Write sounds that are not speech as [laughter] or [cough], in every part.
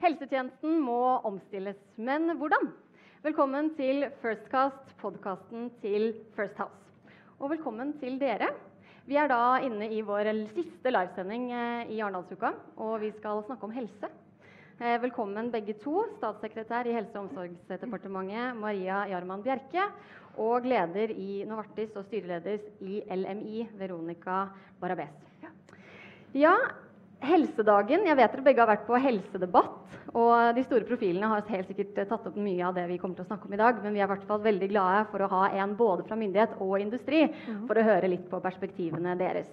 Helsetjenesten må omstilles, men hvordan? Velkommen til Firstcast, podkasten til First House. Og velkommen til dere. Vi er da inne i vår siste livesending eh, i Arendalsuka, og vi skal snakke om helse. Eh, velkommen begge to, statssekretær i Helse- og omsorgsdepartementet Maria Jarman Bjerke og leder i Novartis og styreleder i LMI Veronica Barabes. Ja, Helsedagen. Jeg vet dere begge har vært på helsedebatt. Og de store profilene har helt sikkert tatt opp mye av det vi kommer til å snakke om i dag. Men vi er i hvert fall veldig glade for å ha en både fra myndighet og industri for å høre litt på perspektivene deres.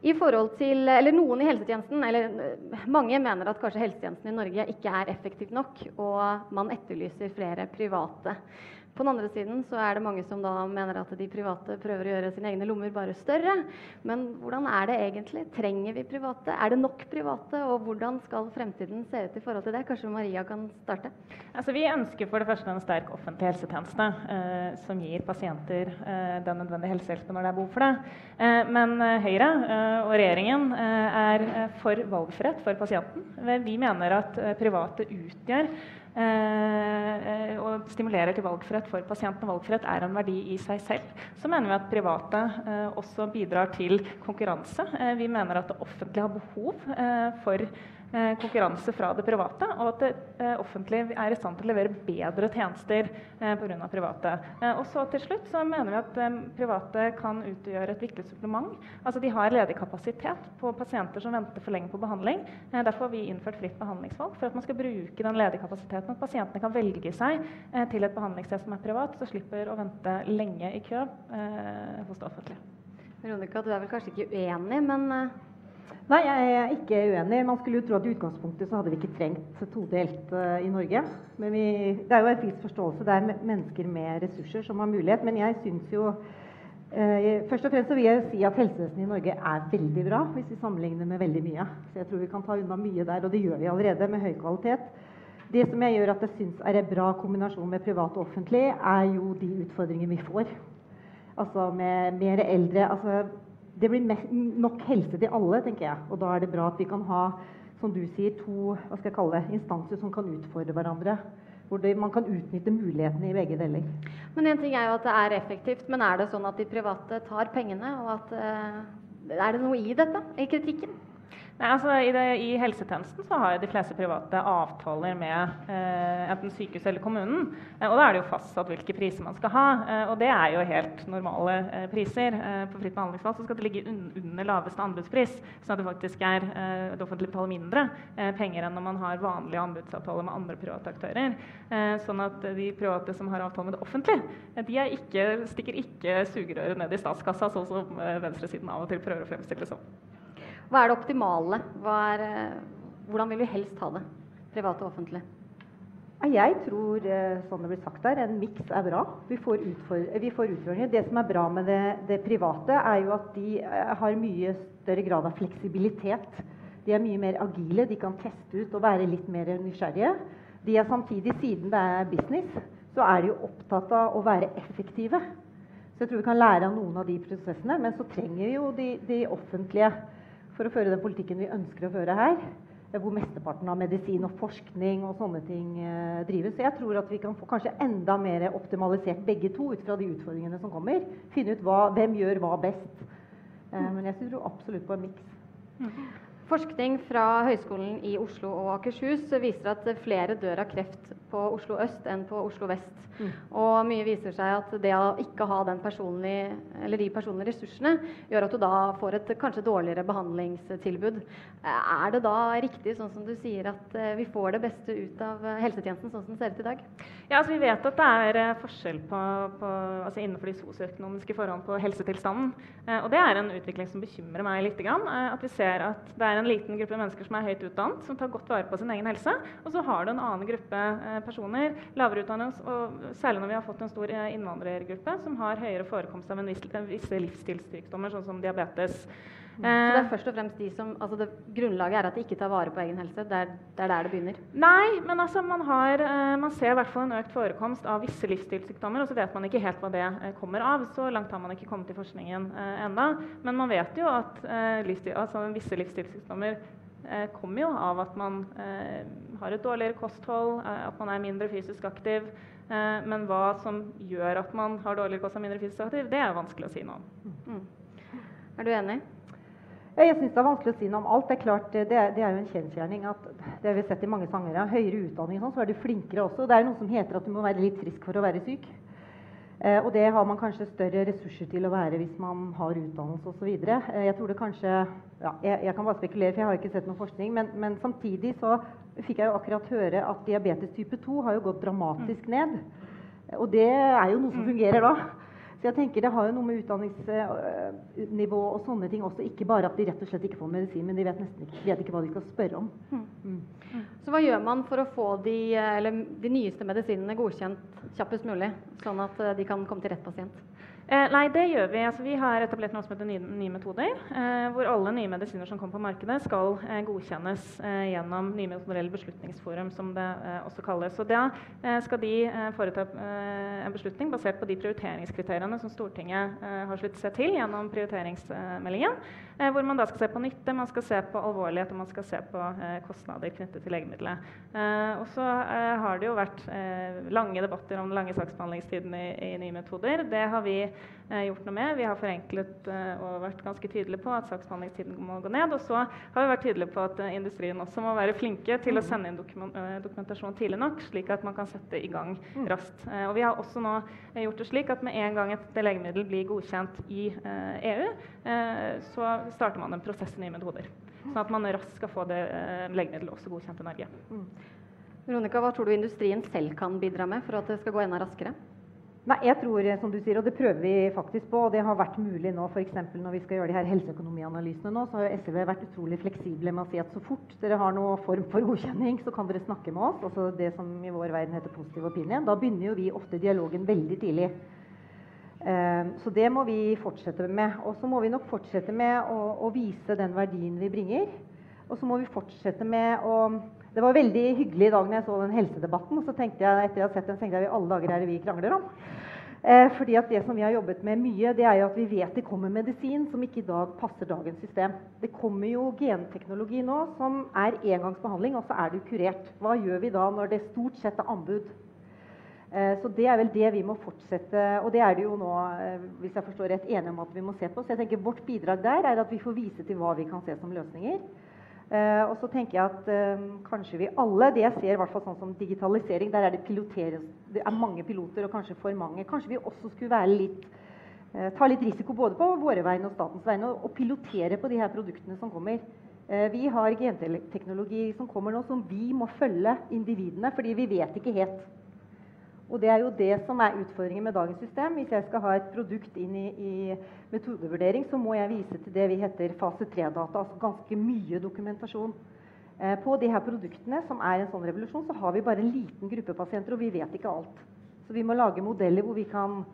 I forhold til, eller Noen i helsetjenesten, eller øh, mange mener at kanskje helsetjenesten i Norge ikke er effektiv nok, og man etterlyser flere private. På den andre siden så er det mange som da mener at de private prøver å gjøre sine egne lommer bare større. Men hvordan er det egentlig? Trenger vi private? Er det nok private? Og hvordan skal fremtiden se ut i forhold til det? Kanskje Maria kan starte? Altså, vi ønsker for det første en sterk offentlig helsetjeneste eh, som gir pasienter eh, den nødvendige helsehjelpen når det er behov for det. Eh, men eh, Høyre eh, og regjeringen eh, er for valgfrihet for pasienten. Vi mener at private utgjør og stimulerer til valgfrihet for pasienten. Valgfrihet er en verdi i seg selv. Så mener vi at private eh, også bidrar til konkurranse. Eh, vi mener at det offentlige har behov for Eh, konkurranse fra det private, og at det eh, offentlige er i stand til å levere bedre tjenester eh, pga. private. Eh, og så til slutt så mener vi at eh, private kan utgjøre et viktig supplement. Altså De har ledig kapasitet på pasienter som venter for lenge på behandling. Eh, derfor har vi innført fritt behandlingsvalg, for at man skal bruke den ledige kapasiteten. At pasientene kan velge seg eh, til et behandlingssted som er privat, så slipper å vente lenge i kø hos det offentlige. Veronica, du er vel kanskje ikke uenig, men Nei, jeg er ikke uenig. Man skulle jo tro at i utgangspunktet så hadde vi ikke trengt todelt uh, i Norge. Men vi, det er jo en viss forståelse. Det er mennesker med ressurser som har mulighet. Men jeg syns jo uh, Først og fremst så vil jeg si at helsevesenet i Norge er veldig bra hvis vi sammenligner med veldig mye. Så jeg tror vi kan ta unna mye der, og det gjør vi allerede med høy kvalitet. Det som jeg gjør at jeg syns er en bra kombinasjon med privat og offentlig, er jo de utfordringene vi får. Altså med mer eldre. altså det blir nok helse til alle, tenker jeg. Og da er det bra at vi kan ha som du sier, to hva skal jeg kalle det, instanser som kan utfordre hverandre. Hvor det, man kan utnytte mulighetene i begge deler. Men en ting er jo at det er effektivt, men er det sånn at de private tar pengene? og at, uh, Er det noe i dette, i kritikken? Nei, altså, i, det, I, helsetjenesten så har de fleste private avtaler med eh, enten sykehus eller kommunen. Eh, og da er det jo fastsatt hvilke priser man skal ha. Eh, og det er jo helt normale eh, priser. Eh, på fritt behandlingsvalg så skal det ligge un under laveste anbudspris, sånn at det faktisk er eh, det offentlige betaler mindre penger enn når man har vanlige anbudsavtaler med andre private aktører. sånn at de private som har avtale med det offentlige, de ikke, stikker ikke sugerøret ned i statskassa, sånn som venstresiden av og til prøver å fremstille det som. Hva er det optimale? Er, eh, hvordan vil vi helst ha det? Privat og offentlig? Jeg tror eh, som det blir sagt der, en miks er bra. Vi får, utfordringer. Det som er bra med det, det, private, er jo at de eh, har mye større grad av fleksibilitet. De er mye mer agile, de kan teste ut og være litt mer nysgjerrige. De er samtidig, siden det er business, så er de jo opptatt av å være effektive. Så jeg tror vi kan lære av noen av de prosessene. Men så trenger vi jo de, de offentlige for å føre den politikken vi ønsker å føre her. Hvor mesteparten av medisin og forskning og sånne ting eh, drives. Så jeg tror at vi kan få kanskje enda mer optimalisert begge to ut fra de utfordringene som kommer. Finne ut hva, hvem gjør hva best. Eh, men jeg tror absolutt på en miks. Forskning fra Høgskolen i Oslo og Akershus viser at flere dør av kreft på Oslo øst enn på Oslo vest. Mm. Og mye viser seg at det å ikke ha de personlige ressursene, gjør at du da får et kanskje dårligere behandlingstilbud. Er det da riktig, sånn som du sier, at eh, vi får det beste ut av helsetjenesten sånn som den ser ut i dag? Ja, altså Vi vet at det er eh, forskjell på, på, altså innenfor de sosioøkonomiske forholdene på helsetilstanden. Eh, og det er en utvikling som bekymrer meg litt. At vi ser at det er en liten gruppe mennesker som er høyt utdannet, som tar godt vare på sin egen helse. Og så har du en annen gruppe personer, lavere utdannet, og særlig når vi har fått en stor eh, innvandrergruppe som har høyere forekomst av en viss, livsstilssykdommer, sånn som diabetes. Mm. Så det er først og fremst de som, altså det, Grunnlaget er at de ikke tar vare på egen helse? Det er, det er der det begynner? Nei, men altså man, har, eh, man ser i hvert fall en økt forekomst av visse livsstilssykdommer. Og så vet man ikke helt hva det eh, kommer av. Så langt har man ikke kommet i forskningen eh, enda. Men man vet jo at eh, livsstil, altså visse livsstilssykdommer eh, kommer jo av at man eh, har et dårligere kosthold, eh, at man er mindre fysisk aktiv. Eh, men hva som gjør at man har dårligere kosthold og mindre fysisk aktiv, det er vanskelig å si noe om. Mm. Er du enig? Jeg syns det er vanskelig å si noe om alt. Det er klart, det er, det er jo en kjensgjerning at det har vi sett i mange sangere. Høyere utdanning sånn, så er du flinkere også. Det er noe som heter at du må være litt frisk for å være syk. Eh, og det har man kanskje større ressurser til å være hvis man har utdannelse osv. Eh, jeg tror det kanskje ja, jeg, jeg, kan bare spekulere, for jeg har ikke sett noen forskning. Men, men, samtidig så fikk jeg jo akkurat høre at diabetes type 2 har jo gått dramatisk ned. Og det er jo noe som fungerer da. Så jeg tenker Det har jo noe med utdanningsnivå og sånne ting også. Ikke bare at de rett og slett ikke får medisin, men de vet nesten ikke, vet ikke hva de skal spørre om. Mm. Mm. Så hva gjør man for å få de, de nyeste medisinene godkjent kjappest mulig, sånn at eh, de kan komme til rett pasient? Eh, nei, det gjør vi. Altså, vi har etablert noe som heter nye, nye metoder. Eh, hvor alle nye medisiner som kommer på markedet, skal eh, godkjennes eh, gjennom nye metoder beslutningsforum, som det eh, også kalles. Og da eh, skal de foreta en beslutning basert på de prioriteringskriteriene som Stortinget har sluttet seg til gjennom prioriteringsmeldingen. hvor man da skal se på nytte, man skal se på alvorlighet og man skal se på kostnader knyttet til legemiddelet. og så har det jo vært lange debatter om den lange saksbehandlingstiden i, i nye metoder. Det har vi gjort noe med. Vi har forenklet eh, og vært ganske tydelige på at saksbehandlingstiden må gå ned. Og så har vi vært tydelige på at eh, industrien også må være flinke til å mm. sende inn dokument, eh, dokumentasjon tidlig nok, slik at man kan sette i gang mm. raskt. Eh, og vi har også nå eh, gjort det slik at med en gang et legemiddel blir godkjent i EU, e så starter man en prosess i nye metoder. Sånn at man raskt skal få det legemiddelet også godkjent i Norge. Mm. Veronica, hva tror du industrien selv kan bidra med for at det skal gå enda raskere? Nei, jeg tror, eh, som du sier, og det prøver vi faktisk på, og det har vært mulig nå f.eks. når vi skal gjøre de her helseøkonomianalysene nå, så har jo SV vært utrolig fleksible med å si at så fort dere har noen form for godkjenning, så kan dere snakke med oss. Altså det som i vår verden heter positiv opinion. Da begynner jo vi ofte dialogen veldig tidlig. Um, så det må vi fortsette med. Og så må vi nok fortsette med å, å vise den verdien vi bringer. Og så må vi fortsette med å det var veldig hyggelig i dag når jeg så den helsedebatten. og så tenkte jeg, etter jeg hadde sett den, tenkte jeg i alle dager er det vi krangler om. Eh, fordi at Det som vi har jobbet med mye, det er jo at vi vet det kommer medisin som ikke i dag passer dagens system. Det kommer jo genteknologi nå som er engangsbehandling, og så er du kurert. Hva gjør vi da når det stort sett er anbud? Eh, så det er vel det vi må fortsette Og det er det jo nå eh, hvis jeg forstår rett, enige om at vi må se på. Så jeg tenker Vårt bidrag der er at vi får vise til hva vi kan se som løsninger. Uh, og så tenker jeg at uh, kanskje vi alle Det jeg ser i hvert fall sånn som digitalisering, der er det det er mange piloter, og kanskje for mange. Kanskje vi også skulle være litt uh, ta litt risiko både på våre vegne og statens vegne og pilotere på de her produktene som kommer. vi har genteknologi som kommer nå, som vi må følge individene, fordi vi vet ikke helt. Og det er jo det som er utfordringen med dagens system. Hvis jeg skal ha et produkt inn i, i metodevurdering, så må jeg vise til det vi heter fase 3-data, altså ganske mye dokumentasjon. Eh, på de her produktene, som er en sånn revolusjon, så har vi bare en liten gruppe pasienter, og vi vet ikke alt. Så vi må lage modeller hvor vi kan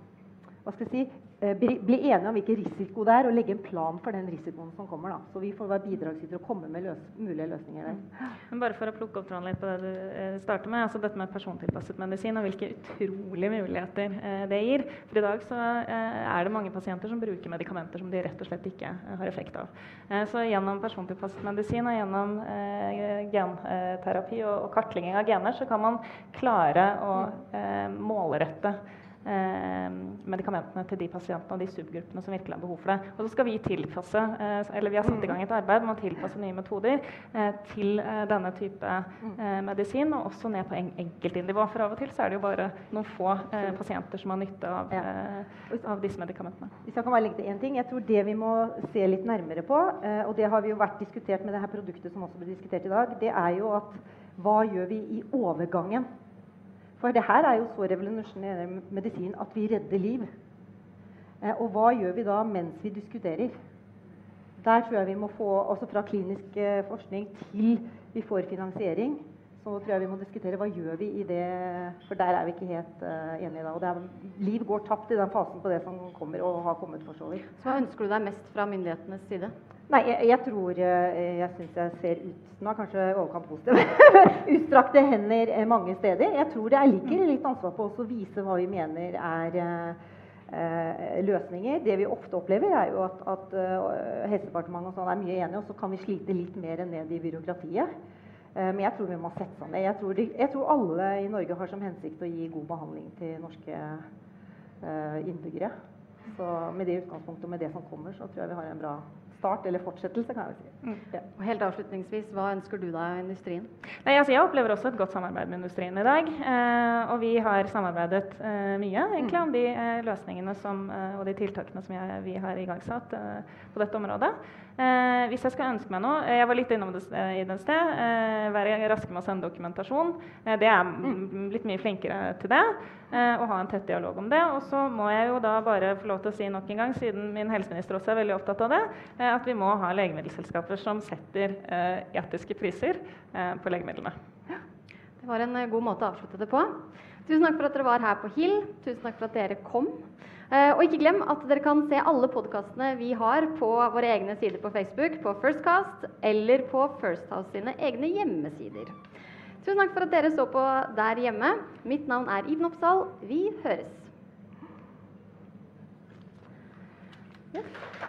hva skal jeg si, bli enige om hvilken risiko det er, og legge en plan for den risikoen som kommer. Da. Så vi får være bidragsytere og komme med løs mulige løsninger der. Men bare for å plukke opp tråden litt på det du eh, starter med, altså dette med persontilpasset medisin og hvilke utrolige muligheter eh, det gir. For i dag så eh, er det mange pasienter som bruker medikamenter som de rett og slett ikke eh, har effekt av. Eh, så gjennom persontilpasset medisin og gjennom genterapi og, kartlegging av gener så kan man klare å målrette eh, medikamentene til de pasientene og de subgruppene som virkelig har behov for det. Og så skal Vi tilpasse, eh, eller vi har satt i gang et arbeid med å tilpasse nye metoder eh, til eh, denne type eh, medisin, og også ned på en enkeltinnivå. For av og til så er det jo bare noen få eh, pasienter som har nytte av, av, disse medikamentene. Hvis jeg kan bare legge til én ting, jeg tror Det vi må se litt nærmere på, og det har vi jo vært diskutert med det her produktet som også ble diskutert i dag, det er jo at hva gjør vi i overgangen for det her er jo så revolusjonerende medisin at vi redder liv. Eh, og hva gjør vi da mens vi diskuterer? Der tror jeg vi må få, også fra klinisk eh, forskning til vi får finansiering, så tror jeg vi må diskutere hva gjør vi i det For der er vi ikke helt uh, enige da. Og er, liv går tapt i den fasen på det som kommer og har kommet for så vidt. Så hva ønsker du deg mest fra myndighetenes side? Nei, jeg, jeg tror eh, Jeg syns jeg ser ut Nå er kanskje overkant positiv. [laughs] Utstrakte hender eh, mange steder. Jeg tror det ligger litt ansvar på oss å vise hva vi mener er eh, løsninger. Det vi ofte opplever, er jo at, at uh, Helsedepartementet og sånn er mye enige, og så kan vi slite litt mer ned i byråkratiet. Eh, men jeg tror vi må sette sammen. Jeg tror, de, jeg tror alle i Norge har som hensikt å gi god behandling til norske eh, innbyggere. Så med det utgangspunktet og med det som kommer, så tror jeg vi har en bra start, eller fortsettelse, kan jeg si. si. Ja. Og helt avslutningsvis, hva ønsker du deg av industrien? Nei, altså jeg opplever også et godt samarbeid med industrien i dag. Eh, og vi har samarbeidet eh, mye egentlig om de eh, løsningene som, eh, og de tiltakene som jeg, vi har igangsatt eh, på dette området. Eh, hvis jeg skal ønske meg noe Jeg var litt innom det eh, i det sted. eh, være raske med å sende dokumentasjon. Eh, det er blitt mye flinkere til det. eh, og ha en tett dialog om det. Og så må jeg jo da bare få lov til å si nok en gang, siden min helseminister også er veldig opptatt av det, eh, at vi må ha legemiddelselskaper som setter eh, etiske priser eh, på legemidlene. Ja, Det var en eh, god måte å avslutte det på. Tusen takk for at dere var her på HIL. Tusen takk for at dere kom. Eh, og ikke glem at dere kan se alle podkastene vi har på våre egne sider på Facebook, på Firstcast eller på First House sine egne hjemmesider. Tusen takk for at dere så på der hjemme. Mitt navn er Iben Oppsal. Vi høres. Yes.